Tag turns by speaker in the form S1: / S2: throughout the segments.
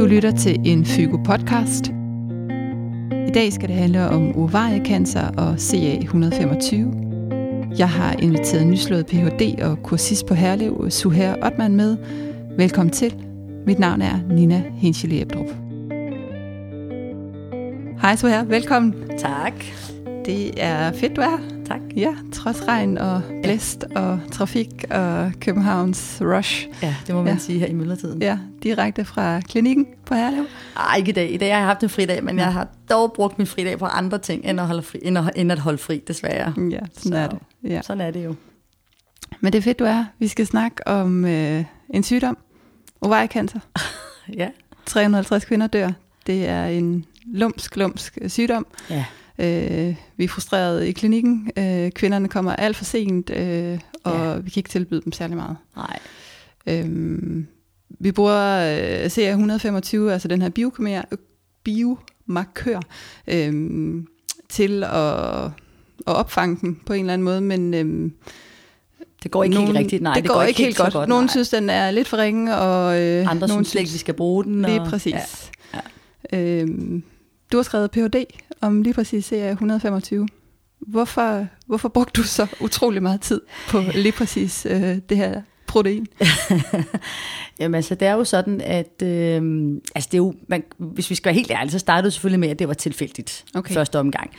S1: Du lytter til en Fygo-podcast. I dag skal det handle om ovariekancer og CA125. Jeg har inviteret nyslået Ph.D. og kursist på Herlev, Suher Ottmann med. Velkommen til. Mit navn er Nina Henschel Ebdrup. Hej Suher, velkommen.
S2: Tak.
S1: Det er fedt, du er her.
S2: Tak.
S1: Ja, trods regn og blæst og trafik og Københavns rush.
S2: Ja, det må man
S1: Ja.
S2: sige her i myldretiden.
S1: Ja, direkte fra klinikken på Herlev.
S2: Ej, ikke i dag. I dag har jeg haft en fridag, men jeg har dog brugt min fridag på andre ting, end at holde fri, end at, end at holde fri, desværre.
S1: Ja, sådan
S2: Så-
S1: er det. Ja.
S2: Sådan er det jo.
S1: Men det er fedt, du er. Vi skal snakke om øh, en sygdom. Ovariekancer.
S2: Ja.
S1: 350 kvinder dør. Det er en lumsk, lumsk sygdom.
S2: Ja.
S1: Øh, vi er frustrerede i klinikken. Øh, kvinderne kommer alt for sent, øh, og
S2: Ja.
S1: vi kan ikke tilbyde dem særlig meget.
S2: Nej.
S1: Øh, vi bruger øh, CA125, altså den her biomarkør, biomarkør øh, til at, at opfange den på en eller anden måde, men øh,
S2: Det går ikke
S1: nogen,
S2: helt rigtigt. Nej,
S1: det, går, ikke helt
S2: så
S1: godt.
S2: godt
S1: Nogle
S2: nej.
S1: synes, den er lidt for ringe, og øh,
S2: Andre
S1: nogle
S2: synes slet ikke, vi skal bruge den.
S1: Lige
S2: og-
S1: præcis.
S2: Ja.
S1: Ja. Øhm, du har skrevet Ph.D. om lige præcis CA125. Hvorfor, hvorfor brugte du så utrolig meget tid på lige præcis øh, det her protein?
S2: Jamen altså, det er jo sådan, at øh, altså, det er jo, man, hvis vi skal være helt ærlige, så startede det selvfølgelig med, at det var tilfældigt
S1: Okay.
S2: første omgang.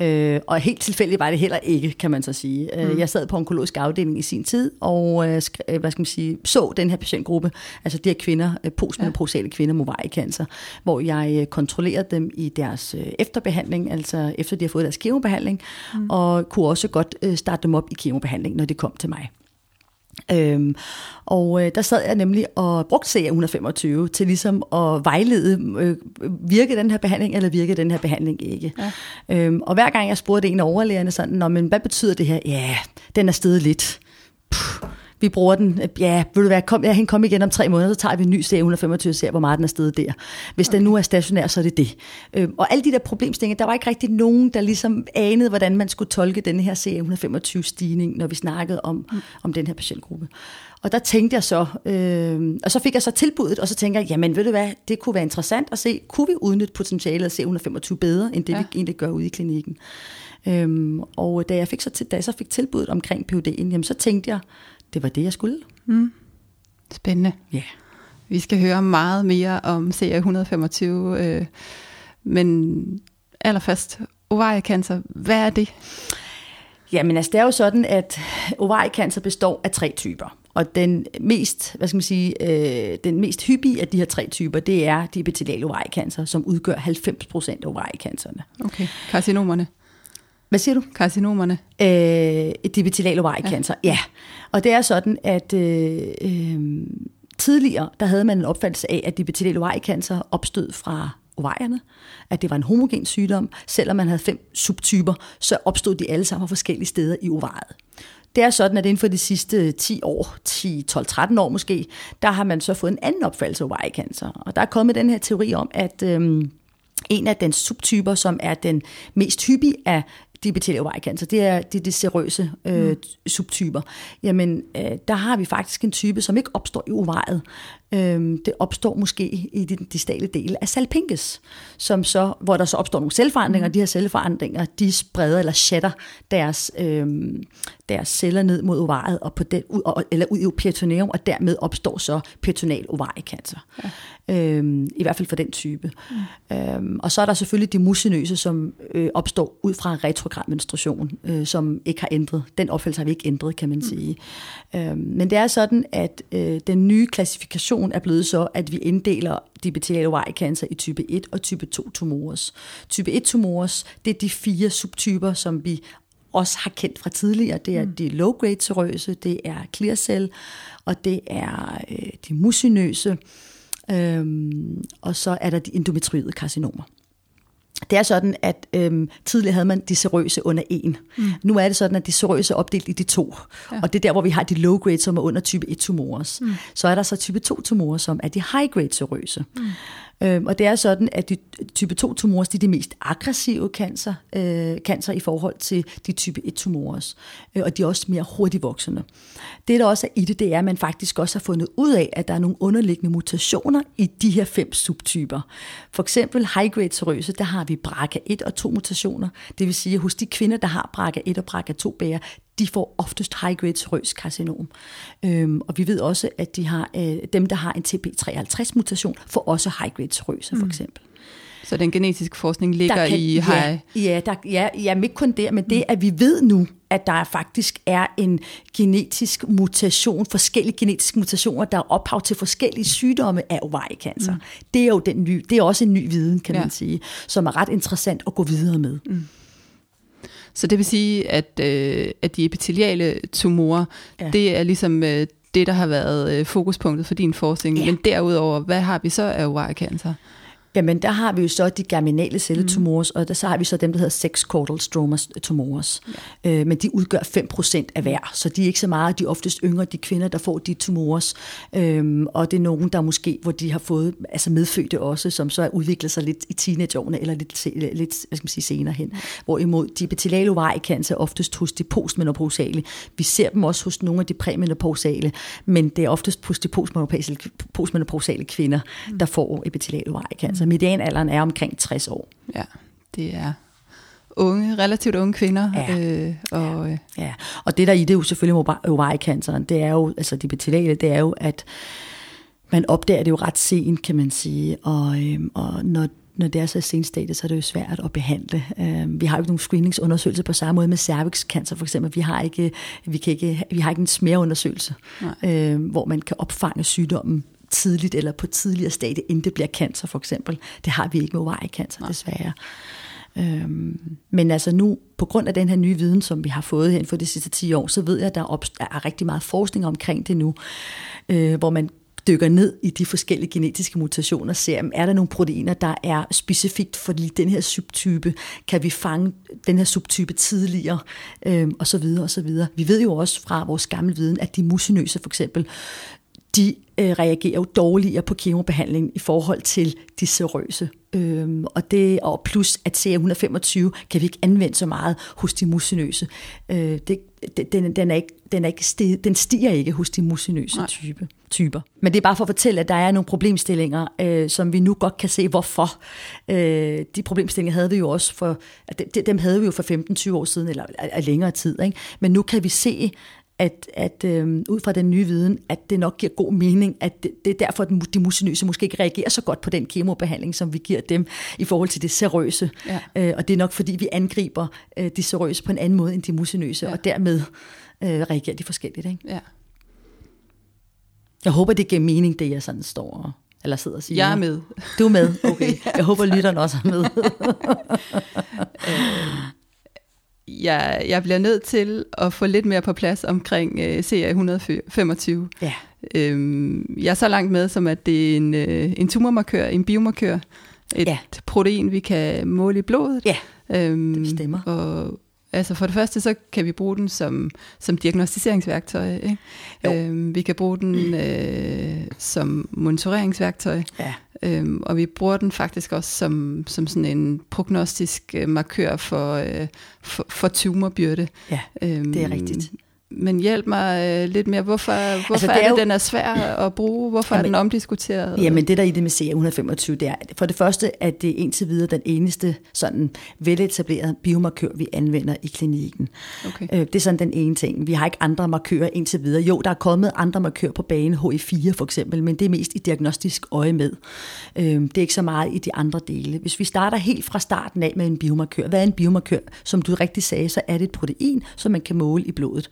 S2: Øh, og helt tilfældigt var det heller ikke, kan man så sige. Mm. Øh, jeg sad på onkologisk afdeling i sin tid, og øh, øh, hvad skal man sige, så den her patientgruppe, altså de her kvinder, øh, postmenopausale kvinder med ovariekancer, hvor jeg kontrollerede dem i deres øh, efterbehandling, altså efter de har fået deres kemobehandling, mm. og kunne også godt øh, starte dem op i kemobehandling, når de kom til mig. Øhm, og øh, der sad jeg nemlig og brugte CA125 til ligesom at vejlede, øh, virke den her behandling, eller virke den her behandling ikke.
S1: Ja.
S2: Øhm, og hver gang jeg spurgte en af overlægerne sådan, Nå, men hvad betyder det her? Ja, den er steget lidt. Puh, vi bruger den, øh, ja, vil du være, kom, ja, hende kom igen om tre måneder, så tager vi en ny CA125 og ser, hvor meget den er steget der. Hvis okay. den nu er stationær, så er det det. Øhm, og alle de der problemstillinger, der var ikke rigtig nogen, der ligesom anede, hvordan man skulle tolke den her CA125-stigning, når vi snakkede om, mm. om den her patientgruppe. Og der tænkte jeg så, øh, og så fik jeg så tilbuddet, og så tænker jeg, jamen ved du hvad, det kunne være interessant at se, kunne vi udnytte potentialet af C125 bedre, end det ja. Vi egentlig gør ude i klinikken. Øhm, og da jeg, fik så, til, da jeg så fik tilbuddet omkring PUD'en, jamen så tænkte jeg, det var det, jeg skulle.
S1: Spændende.
S2: Ja.
S1: Vi skal høre meget mere om CA125, øh, men allerførst, ovariekancer, hvad er det?
S2: Jamen altså, det er jo sådan, at ovariekancer består af tre typer. Og den mest, hvad skal man sige, øh, den mest hyppige af de her tre typer, det er de epitheliale ovariekancer, som udgør 90% af ovariecancerne.
S1: Okay, karcinomerne.
S2: Hvad siger du?
S1: Karcinomerne.
S2: Øh, epitheliale ovariekancer, ja. ja. Og det er sådan, at øh, øh, tidligere, der havde man en opfattelse af, at epitheliale ovariekancer opstod fra ovarierne, at det var en homogen sygdom. Selvom man havde fem subtyper, så opstod de alle sammen fra forskellige steder i ovariet. Det er sådan, at inden for de sidste 10 år, 10, 12, 13 år måske, der har man så fået en anden opfattelse af ovariekancer. Og der er kommet den her teori om, at øhm, en af den subtyper, som er den mest hyppige af de epitheliale ovariekancer, det er de, de serøse øh, mm. subtyper. Jamen, øh, der har vi faktisk en type, som ikke opstår i ovariet. Øhm, det opstår måske i de distale dele af salpinges, som så, hvor der så opstår nogle celleforandringer, mm. de her celleforandringer, de spreder eller shatter deres, øhm, deres celler ned mod ovariet, og på den, ud, og, eller ud i peritoneum, og dermed opstår så peritonal ovariekancer. Ja. Øhm, I hvert fald for den type. Mm. Øhm, og så er der selvfølgelig de mucinøse, som øh, opstår ud fra retrograd menstruation, øh, som ikke har ændret. Den opfattelse har vi ikke ændret, kan man mm. sige. Øhm, men det er sådan, at øh, den nye klassifikation er blevet så, at vi inddeler de epitheliale ovariekancer i type 1 og type 2 tumores. Type 1 tumores, det er de fire subtyper, som vi også har kendt fra tidligere. Det er mm. de low-grade serøse, det er clear cell, og det er øh, de mucinøse, øhm, og så er der de endometrioide karcinomer. Det er sådan, at øhm, tidligere havde man de serøse under en. Mm. Nu er det sådan, at de serøse er opdelt i de to. Ja. Og det er der, hvor vi har de low grade, som er under type 1 tumores. Mm. Så er der så type 2 tumorer, som er de high grade serøse. Mm. Øhm, og det er sådan, at de type 2-tumorer de er de mest aggressive cancer, øh, cancer i forhold til de type 1-tumorer. Øh, og de er også mere hurtigt voksende. Det, der også er i det, det er, at man faktisk også har fundet ud af, at der er nogle underliggende mutationer i de her fem subtyper. For eksempel high-grade serøse, der har vi BRCA1 og 2 mutationer. Det vil sige, at hos de kvinder, der har BRCA1 og BRCA2 bærer, de får oftest high-grade serøs karcinom. Øhm, og vi ved også, at de har, øh, dem, der har en TP53-mutation, får også high-grade serøse, for mm. eksempel.
S1: Så den genetiske forskning ligger kan, i
S2: high? Ja, ja, der, ja, ja, ikke kun der, men det, at vi ved nu, at der faktisk er en genetisk mutation, forskellige genetiske mutationer, der er ophav til forskellige sygdomme af ovariekancer. Mm. Det er jo den ny, det er også en ny viden, kan ja. man sige, som er ret interessant at gå videre med. Mm.
S1: Så det vil sige, at, øh, at de epitheliale tumorer, ja. det er ligesom øh, det, der har været øh, fokuspunktet for din forskning. Ja. Men derudover, hvad har vi så af ovariekancer?
S2: Jamen, der har vi jo så de germinale celletumors, mm. og der, så har vi så dem, der hedder sex caudal stroma tumors. Ja. Øh, men de udgør 5% af hver, så de er ikke så meget, de er oftest yngre, de kvinder, der får de tumors. Øhm, og det er nogen, der måske, hvor de har fået altså medfødte også, som så er udviklet sig lidt i teenageårene, eller lidt, lidt hvad skal man sige, senere hen. Hvorimod de epitheliale ovariekancer oftest hos de postmenopausale. Vi ser dem også hos nogle af de præmenopausale, men det er oftest hos de postmenopausale, postmenopausale kvinder, mm. der får epitheliale ovariekancer. Altså medianalderen er omkring 60 år.
S1: Ja, det er unge, relativt unge kvinder. Ja. Øh, og,
S2: øh. ja. og det der i det er jo selvfølgelig ovariecanceren, det er jo, altså de betidale, det er jo, at man opdager det jo ret sent, kan man sige, og, øh, og når når det er så senstadie, så er det jo svært at behandle. Øh, vi har jo ikke nogen screeningsundersøgelse på samme måde med cervixcancer for eksempel. Vi har ikke, vi kan ikke, vi har ikke en smerundersøgelse, øh, hvor man kan opfange sygdommen tidligt eller på tidligere stadie, inden det bliver cancer for eksempel. Det har vi ikke med ovariekancer, Nej. desværre. Øhm, men altså nu, på grund af den her nye viden, som vi har fået her for de sidste 10 år, så ved jeg, at der er, er rigtig meget forskning omkring det nu, øh, hvor man dykker ned i de forskellige genetiske mutationer, ser, er der nogle proteiner, der er specifikt for den her subtype? Kan vi fange den her subtype tidligere? Øhm, og så videre, og så videre. Vi ved jo også fra vores gamle viden, at de musinøse for eksempel, de øh, reagerer jo dårligere på kemobehandling i forhold til de serøse. Øhm, og, det, og plus at CA125 kan vi ikke anvende så meget hos de musinøse. Øh, det, den, den, er ikke, den, er ikke sti, den stiger ikke hos de musinøse type, typer. Men det er bare for at fortælle, at der er nogle problemstillinger, øh, som vi nu godt kan se, hvorfor. Øh, de problemstillinger havde vi jo også for, dem havde vi jo for 15-20 år siden, eller, eller længere tid. Ikke? Men nu kan vi se, at, at øh, ud fra den nye viden, at det nok giver god mening, at det, det er derfor, at de musinøse måske ikke reagerer så godt på den kemobehandling, som vi giver dem i forhold til det serøse. Ja. Øh, og det er nok fordi, vi angriber øh, de serøse på en anden måde end de musinøse, ja. og dermed øh, reagerer de forskelligt. Ikke? Ja. Jeg håber, det giver mening, det jeg sådan står og eller sidder og siger.
S1: Jeg er med.
S2: Du er med, okay. Jeg håber, lytteren også er med.
S1: øh, jeg, jeg bliver nødt til at få lidt mere på plads omkring øh, CA125. Ja. Øhm, jeg er så langt med, som at det er en, øh, en tumormarkør, en biomarkør, et ja. protein, vi kan måle i blodet.
S2: Ja, øhm, det stemmer.
S1: Og, altså for det første, så kan vi bruge den som, som diagnostiseringsværktøj. Ikke? Øhm, vi kan bruge den øh, som monitoreringsværktøj. Ja. Øhm, og vi bruger den faktisk også som, som sådan en prognostisk øh, markør for, øh, for, for tumorbyrde.
S2: Ja, øhm, det er rigtigt.
S1: Men hjælp mig øh, lidt mere. Hvorfor, hvorfor altså, det er, er det, jo... den er svær at bruge? Hvorfor jamen, er den omdiskuteret?
S2: Jamen det der i det med CA125, det er for det første, at det er indtil videre den eneste sådan veletablerede biomarkør, vi anvender i klinikken. Okay. Øh, det er sådan den ene ting. Vi har ikke andre markører indtil videre. Jo, der er kommet andre markører på bane, HE4 for eksempel, men det er mest i diagnostisk øje med. Øh, det er ikke så meget i de andre dele. Hvis vi starter helt fra starten af med en biomarkør. Hvad er en biomarkør? Som du rigtig sagde, så er det et protein, som man kan måle i blodet.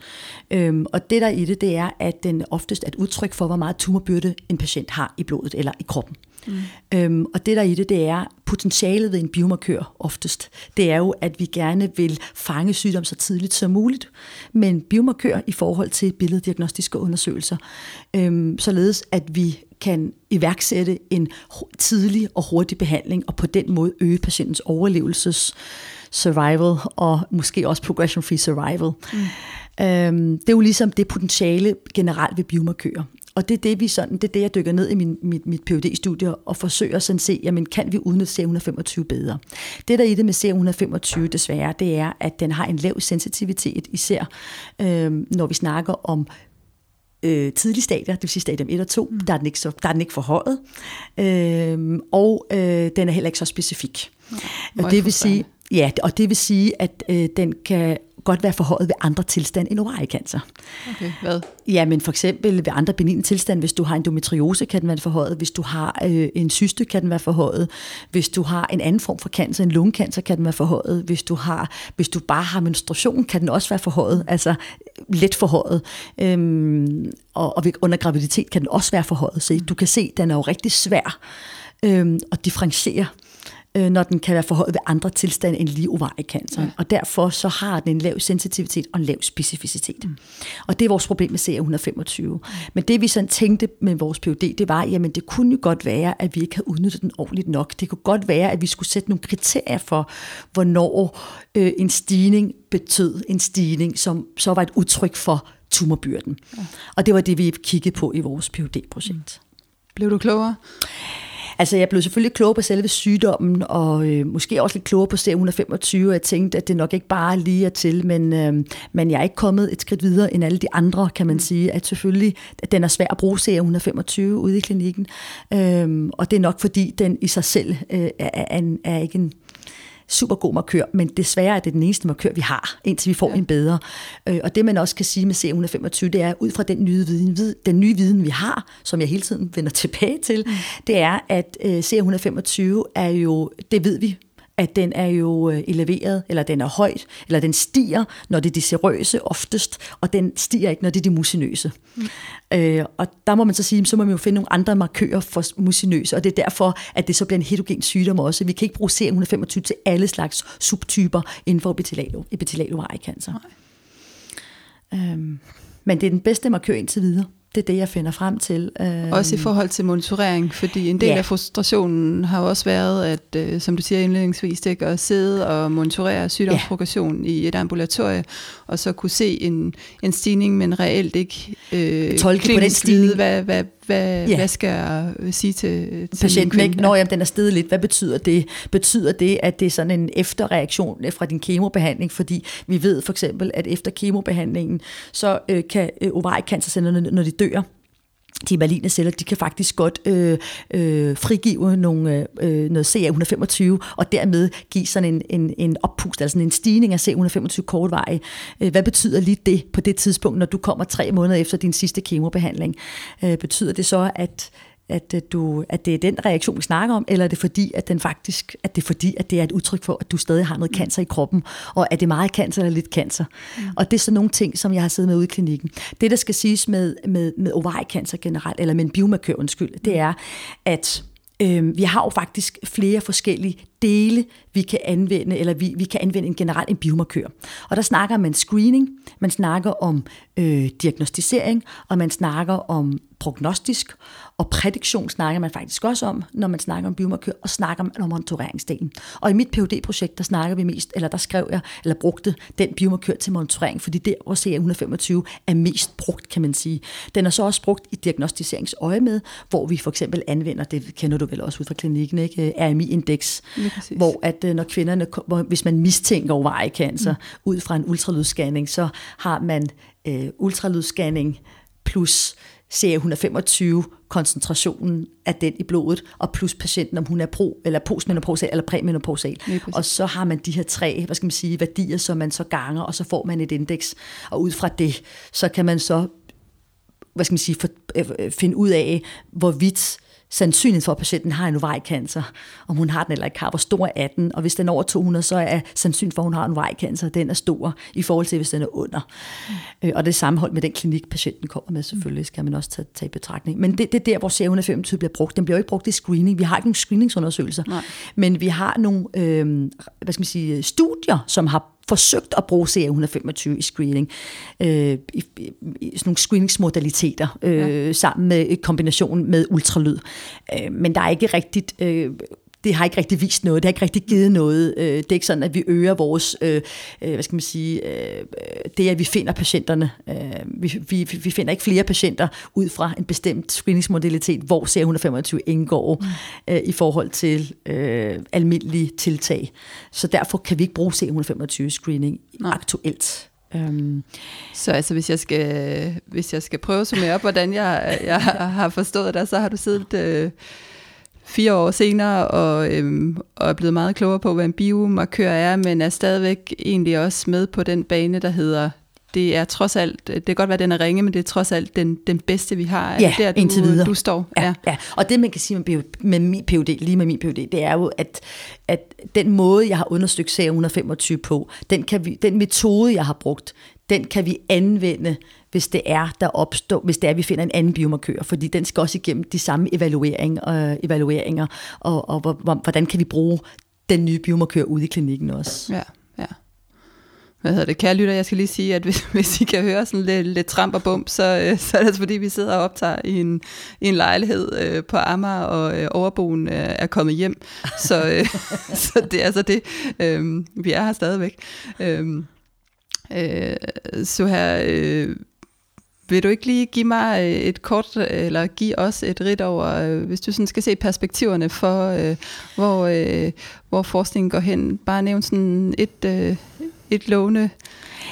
S2: Øhm, og det der i det, det er, at den oftest er et udtryk for, hvor meget tumorbyrde en patient har i blodet eller i kroppen. Mm. Øhm, og det der i det, det er potentialet ved en biomarkør oftest. Det er jo, at vi gerne vil fange sygdom så tidligt som muligt, men biomarkør i forhold til billeddiagnostiske undersøgelser, øhm, således at vi kan iværksætte en tidlig og hurtig behandling, og på den måde øge patientens overlevelses survival, og måske også progression-free survival. Mm. Øhm, det er jo ligesom det potentiale generelt ved biomarkører. Og det er det, vi sådan, det er det, jeg dykker ned i min, mit, mit phd studie og forsøger sådan at se, jamen, kan vi udnytte CA125 bedre? Det, der er i det med CA125 desværre, det er, at den har en lav sensitivitet, især øh, når vi snakker om øh, tidlige stadier, det vil sige stadium 1 og 2, mm. der, er den ikke så, der er den ikke forhøjet, øh, og øh, den er heller ikke så specifik.
S1: Ja,
S2: og det vil sige, ja, og det vil sige, at øh, den kan godt være forhøjet ved andre tilstande end ovariekancer.
S1: Okay, hvad?
S2: Ja, men for eksempel ved andre benigne tilstande, hvis du har endometriose, kan den være forhøjet. Hvis du har øh, en syste, kan den være forhøjet. Hvis du har en anden form for cancer, en lungekancer, kan den være forhøjet. Hvis du, har, hvis du bare har menstruation, kan den også være forhøjet. Altså let forhøjet. Øhm, og, og under graviditet kan den også være forhøjet. Så du kan se, den er jo rigtig svær øhm, at differentiere øh, når den kan være forhøjet ved andre tilstande end lige ovariekancer. Ja. Og derfor så har den en lav sensitivitet og en lav specificitet. Mm. Og det er vores problem med CA125. Mm. Men det vi sådan tænkte med vores PUD, det var, jamen det kunne jo godt være, at vi ikke havde udnyttet den ordentligt nok. Det kunne godt være, at vi skulle sætte nogle kriterier for, hvornår øh, en stigning betød en stigning, som så var et udtryk for tumorbyrden. Ja. Og det var det, vi kiggede på i vores phd projekt Mm.
S1: Blev du klogere?
S2: Altså, jeg blev selvfølgelig klogere på selve sygdommen, og øh, måske også lidt klogere på C125, jeg tænkte, at det nok ikke bare lige er til, men, øh, men jeg er ikke kommet et skridt videre end alle de andre, kan man mm. sige, at selvfølgelig, at den er svær at bruge C125 ude i klinikken, øh, og det er nok fordi, den i sig selv øh, er, er, er ikke en super god markør, men desværre er det den eneste markør, vi har, indtil vi får ja. en bedre. Øh, og det man også kan sige med C125, det er ud fra den nye viden, den nye viden, vi har, som jeg hele tiden vender tilbage til, mm. det er, at øh, C125 er jo, det ved vi at den er jo øh, eleveret, eller den er højt, eller den stiger, når det er de serøse oftest, og den stiger ikke, når det er de musinøse. Mm. Øh, og der må man så sige, så må man jo finde nogle andre markører for musinøse, og det er derfor, at det så bliver en heterogen sygdom også. Vi kan ikke bruge CM125 til alle slags subtyper inden for epithelalovariekancer. Øhm, men det er den bedste markør indtil videre det er det, jeg finder frem til.
S1: Også i forhold til monitorering, fordi en del ja. af frustrationen har også været, at, øh, som du siger indledningsvis, det at sidde og monitorere sygdomsprogression ja. i et ambulatorie, og så kunne se en, en stigning, men reelt ikke øh,
S2: Tolke på den stigning. Vide,
S1: hvad, hvad, hvad, ja. hvad skal jeg sige til,
S2: til patienten? Ikke? Når jamen, den er stedet lidt, hvad betyder det? Betyder det, at det er sådan en efterreaktion fra din kemobehandling? Fordi vi ved for eksempel, at efter kemobehandlingen, så øh, kan øh, ovariekancercellerne, når de dør, de maligne celler, de kan faktisk godt øh, øh, frigive nogle, øh, noget CA125, og dermed give sådan en, en, en oppust, altså en stigning af CA125 kortvarig. Øh, hvad betyder lige det på det tidspunkt, når du kommer tre måneder efter din sidste kemobehandling? Øh, betyder det så, at at, øh, du, at det er den reaktion, vi snakker om, eller er det fordi, at den faktisk, at det er fordi, at det er et udtryk for, at du stadig har noget mm. cancer i kroppen, og er det meget cancer eller lidt cancer? Mm. Og det er sådan nogle ting, som jeg har siddet med ude i klinikken. Det, der skal siges med, med, med ovariekancer generelt, eller med en biomarkør, undskyld, det mm. er, at øh, vi har jo faktisk flere forskellige dele, vi kan anvende, eller vi, vi kan anvende en generelt en biomarkør. Og der snakker man screening, man snakker om øh, diagnostisering, og man snakker om prognostisk, og prædiktion snakker man faktisk også om, når man snakker om biomarkør, og snakker man om monitoreringsdelen. Og i mit phd projekt der snakker vi mest, eller der skrev jeg, eller brugte den biomarkør til monitorering, fordi der, hvor CA125 er mest brugt, kan man sige. Den er så også brugt i diagnostiseringsøje med, hvor vi for eksempel anvender, det kender du vel også ud fra klinikken, ikke? RMI-indeks, hvor at øh, når kvinderne, hvor, hvis man mistænker ovariekancer mm. ud fra en ultralydsscanning, så har man øh, ultralydsscanning plus CA125 koncentrationen af den i blodet, og plus patienten, om hun er pro, eller postmenopausal eller præmenopausal. Og så har man de her tre, hvad skal man sige, værdier, som man så ganger, og så får man et indeks. Og ud fra det, så kan man så hvad skal man sige, for, øh, finde ud af, hvorvidt sandsynligheden for, at patienten har en ovariekancer, om hun har den eller ikke har, hvor stor er den, og hvis den er over 200, så er sandsynligheden for, at hun har en ovariekancer, den er stor i forhold til, hvis den er under. Mm. Og det er sammenholdt med den klinik, patienten kommer med, selvfølgelig skal man også tage, tage i betragtning. Men det, det er der, hvor C125 bliver brugt. Den bliver jo ikke brugt i screening. Vi har ikke nogen screeningsundersøgelser, Nej. men vi har nogle øh, hvad skal man sige, studier, som har forsøgt at bruge CA125 i screening, øh, i, i, i sådan nogle screeningsmodaliteter, øh, ja. sammen med kombinationen med ultralyd. Øh, men der er ikke rigtigt... Øh, det har ikke rigtig vist noget, det har ikke rigtig givet noget. Øh, det er ikke sådan, at vi øger vores, øh, øh, hvad skal man sige, øh, det at vi finder patienterne. Øh, vi, vi, vi finder ikke flere patienter ud fra en bestemt screeningsmodalitet, hvor CA125 indgår mm. øh, i forhold til øh, almindelige tiltag. Så derfor kan vi ikke bruge CA125 screening Nej. aktuelt.
S1: Øhm. Så altså, hvis jeg skal, hvis jeg skal prøve at summere op, hvordan jeg, jeg har forstået det, så har du siddet øh, fire år senere og, øhm, og er blevet meget klogere på, hvad en biomarkør er, men er stadigvæk egentlig også med på den bane, der hedder det er trods alt, det kan godt være, den er ringe, men det er trods alt den, den bedste, vi har.
S2: Ja,
S1: der,
S2: du, indtil videre.
S1: Du står.
S2: Ja, ja. ja, og det man kan sige med, med min PUD, lige med min PUD, det er jo, at, at den måde, jeg har undersøgt sager 125 på, den, kan vi, den metode, jeg har brugt, den kan vi anvende, hvis det er, der opstår, hvis det er, vi finder en anden biomarkør, fordi den skal også igennem de samme evaluering, øh, evalueringer, og, og, og hvordan kan vi bruge den nye biomarkør ude i klinikken også.
S1: Ja, ja. Hvad hedder det? Kære lytter, jeg skal lige sige, at hvis, hvis I kan høre sådan lidt, lidt tramp og bump, så, øh, så er det altså fordi, vi sidder og optager i en, i en lejlighed øh, på Amager, og øh, overboen øh, er kommet hjem. Så, øh, så det er altså det. Øh, vi er her stadigvæk. Øh, øh, så her... Øh, vil du ikke lige give mig øh, et kort, øh, eller give os et rit over, øh, hvis du sådan skal se perspektiverne for, hvor, hvor forskningen går hen? Bare nævn sådan et, et lovende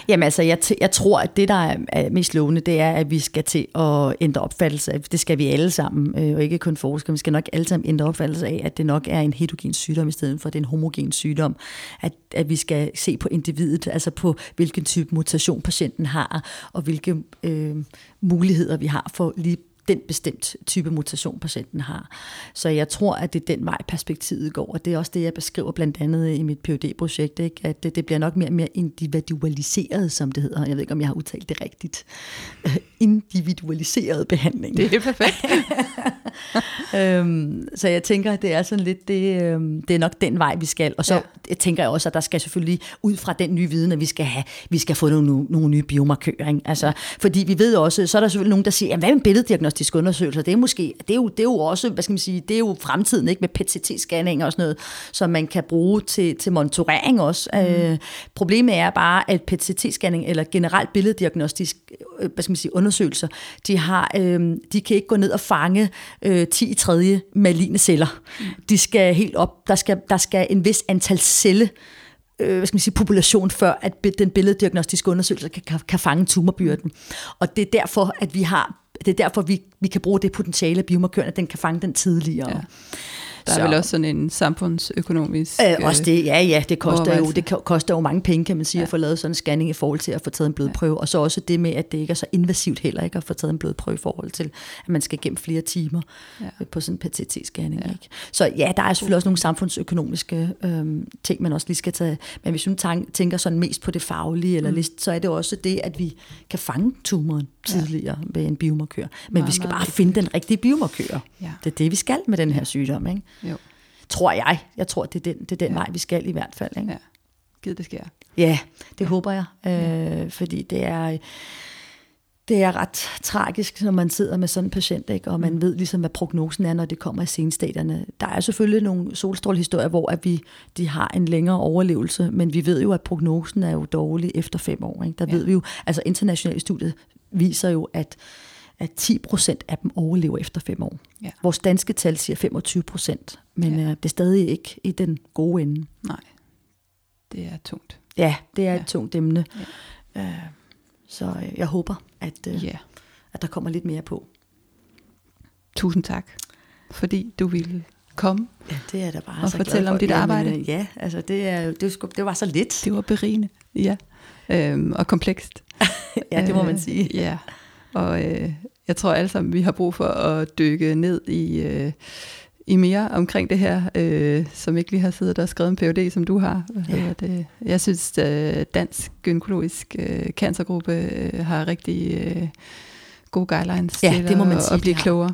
S2: Jamen altså, jeg, jeg tror, at det, der er, er mest lovende, det er, at vi skal til at ændre opfattelse af, det skal vi alle sammen, øh, og ikke kun forskere, vi skal nok alle sammen ændre opfattelse af, at det nok er en heterogen sygdom, i stedet for at det er en homogen sygdom. At, at vi skal se på individet, altså på hvilken type mutation patienten har, og hvilke øh, muligheder vi har for lige den bestemt type mutation, patienten har. Så jeg tror, at det er den vej, perspektivet går, og det er også det, jeg beskriver blandt andet i mit phd projekt ikke? at det, det bliver nok mere og mere individualiseret, som det hedder. Jeg ved ikke, om jeg har udtalt det rigtigt. Individualiseret behandling.
S1: Det er perfekt.
S2: øhm, så jeg tænker, at det er sådan lidt, det, øhm, det er nok den vej, vi skal. Og så ja. tænker jeg også, at der skal selvfølgelig ud fra den nye viden, at vi skal have, vi skal få nogle, nogle nye biomarkører. Ikke? Altså, fordi vi ved også, så er der selvfølgelig nogen, der siger, hvad med billeddiagnostiske undersøgelser? Det er måske, det er jo, det er jo også, hvad skal man sige, det er jo fremtiden, ikke? Med PET-CT-scanning og sådan noget, som man kan bruge til, til monitorering også. Mm. Øh, problemet er bare, at PET-CT-scanning eller generelt billeddiagnostisk øh, hvad skal man sige, undersøgelser, de, har, øh, de kan ikke gå ned og fange øh, 10 i tredje maligne celler. Mm. De skal helt op, der skal, der skal en vis antal celle øh, hvad skal man sige, population, før at den billeddiagnostiske undersøgelse kan, kan, kan fange tumorbyrden. Og det er derfor, at vi har det er derfor, vi, vi kan bruge det potentiale af biomarkøren, at den kan fange den tidligere. Ja.
S1: Der er så. vel også sådan en samfundsøkonomisk...
S2: Øh, også det, ja, ja, det koster, jo, det koster jo mange penge, kan man sige, ja. at få lavet sådan en scanning i forhold til at få taget en blodprøve. Ja. Og så også det med, at det ikke er så invasivt heller ikke at få taget en blodprøve i forhold til, at man skal gennem flere timer ja. på sådan en PTT-scanning. Ja. Ikke? Så ja, der er selvfølgelig også nogle samfundsøkonomiske øhm, ting, man også lige skal tage. Men hvis man tænker sådan mest på det faglige, eller mm. list, så er det også det, at vi kan fange tumoren tidligere ja. ved en biomarkør. Men meget, vi skal bare finde den rigtige biomarkør. Ja. Det er det, vi skal med den her sygdom. Ikke? Jo. Tror jeg. Jeg tror, det er den, det er den ja. vej, vi skal i hvert fald. Ikke? Ja.
S1: Givet det sker.
S2: Ja, det ja. håber jeg. Øh, fordi det er... Det er ret tragisk, når man sidder med sådan en patient, ikke? og man mm. ved ligesom, hvad prognosen er, når det kommer i senstadierne. Der er selvfølgelig nogle solstrålehistorier, hvor at vi, de har en længere overlevelse, men vi ved jo, at prognosen er jo dårlig efter fem år. Ikke? Der ja. ved vi jo, altså internationale studier viser jo, at at 10 procent af dem overlever efter fem år. Ja. Vores danske tal siger 25 procent, men ja. øh, det er stadig ikke i den gode ende.
S1: Nej, det er tungt.
S2: Ja, det er ja. et tungt emne. Ja. Øh, så øh, jeg håber, at, øh, ja. at der kommer lidt mere på.
S1: Tusind tak, fordi du ville komme
S2: ja, det er da bare
S1: og så fortælle om dit Jamen, arbejde.
S2: Ja, altså det, er, det, det var så lidt.
S1: Det var berigende, ja. Øhm, og komplekst.
S2: ja, det må man sige.
S1: Øh, ja, og øh, jeg tror alle sammen, vi har brug for at dykke ned i, øh, i mere omkring det her, øh, som ikke lige har siddet og skrevet en PhD, som du har. Ja. Det? Jeg synes, at øh, Dansk Gynækologisk øh, Cancergruppe øh, har rigtig øh, gode guidelines
S2: ja,
S1: til
S2: det må man
S1: at,
S2: sige,
S1: at blive klogere.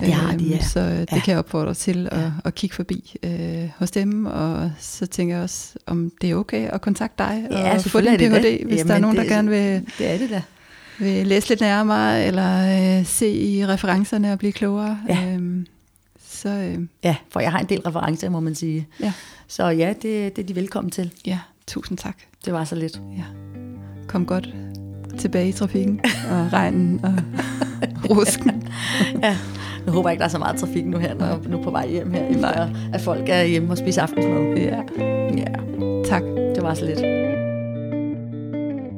S2: Det har de, ja.
S1: Øhm, så det ja. kan jeg opfordre til at, ja. at kigge forbi øh, hos dem, og så tænker jeg også, om det er okay at kontakte dig
S2: ja,
S1: og få din Ph.D., hvis Jamen, der er nogen,
S2: det,
S1: der gerne vil...
S2: Det er det da
S1: vil læse lidt nærmere, eller øh, se i referencerne og blive klogere. Ja. Øhm, Så øh,
S2: Ja, for jeg har en del referencer, må man sige.
S1: ja,
S2: Så ja, det, det er de velkommen til.
S1: ja, tusind tak.
S2: Det var så lidt.
S1: Ja. Kom godt tilbage i trafikken, og regnen og rusken.
S2: Ja. Nu håber jeg ikke, der er så meget trafik nu her, når jeg nu er på vej hjem her, efter at folk er hjemme og spiser aftensmad.
S1: Ja,
S2: Ja,
S1: tak.
S2: det var så lidt.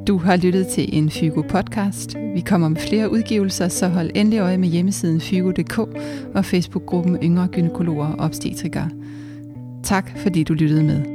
S1: Du har lyttet til en Fygo podcast. Vi kommer med flere udgivelser, så hold endelig øje med hjemmesiden fygo.dk og Facebook-gruppen Yngre Gynekologer og Obstetrikere. Tak fordi du lyttede med.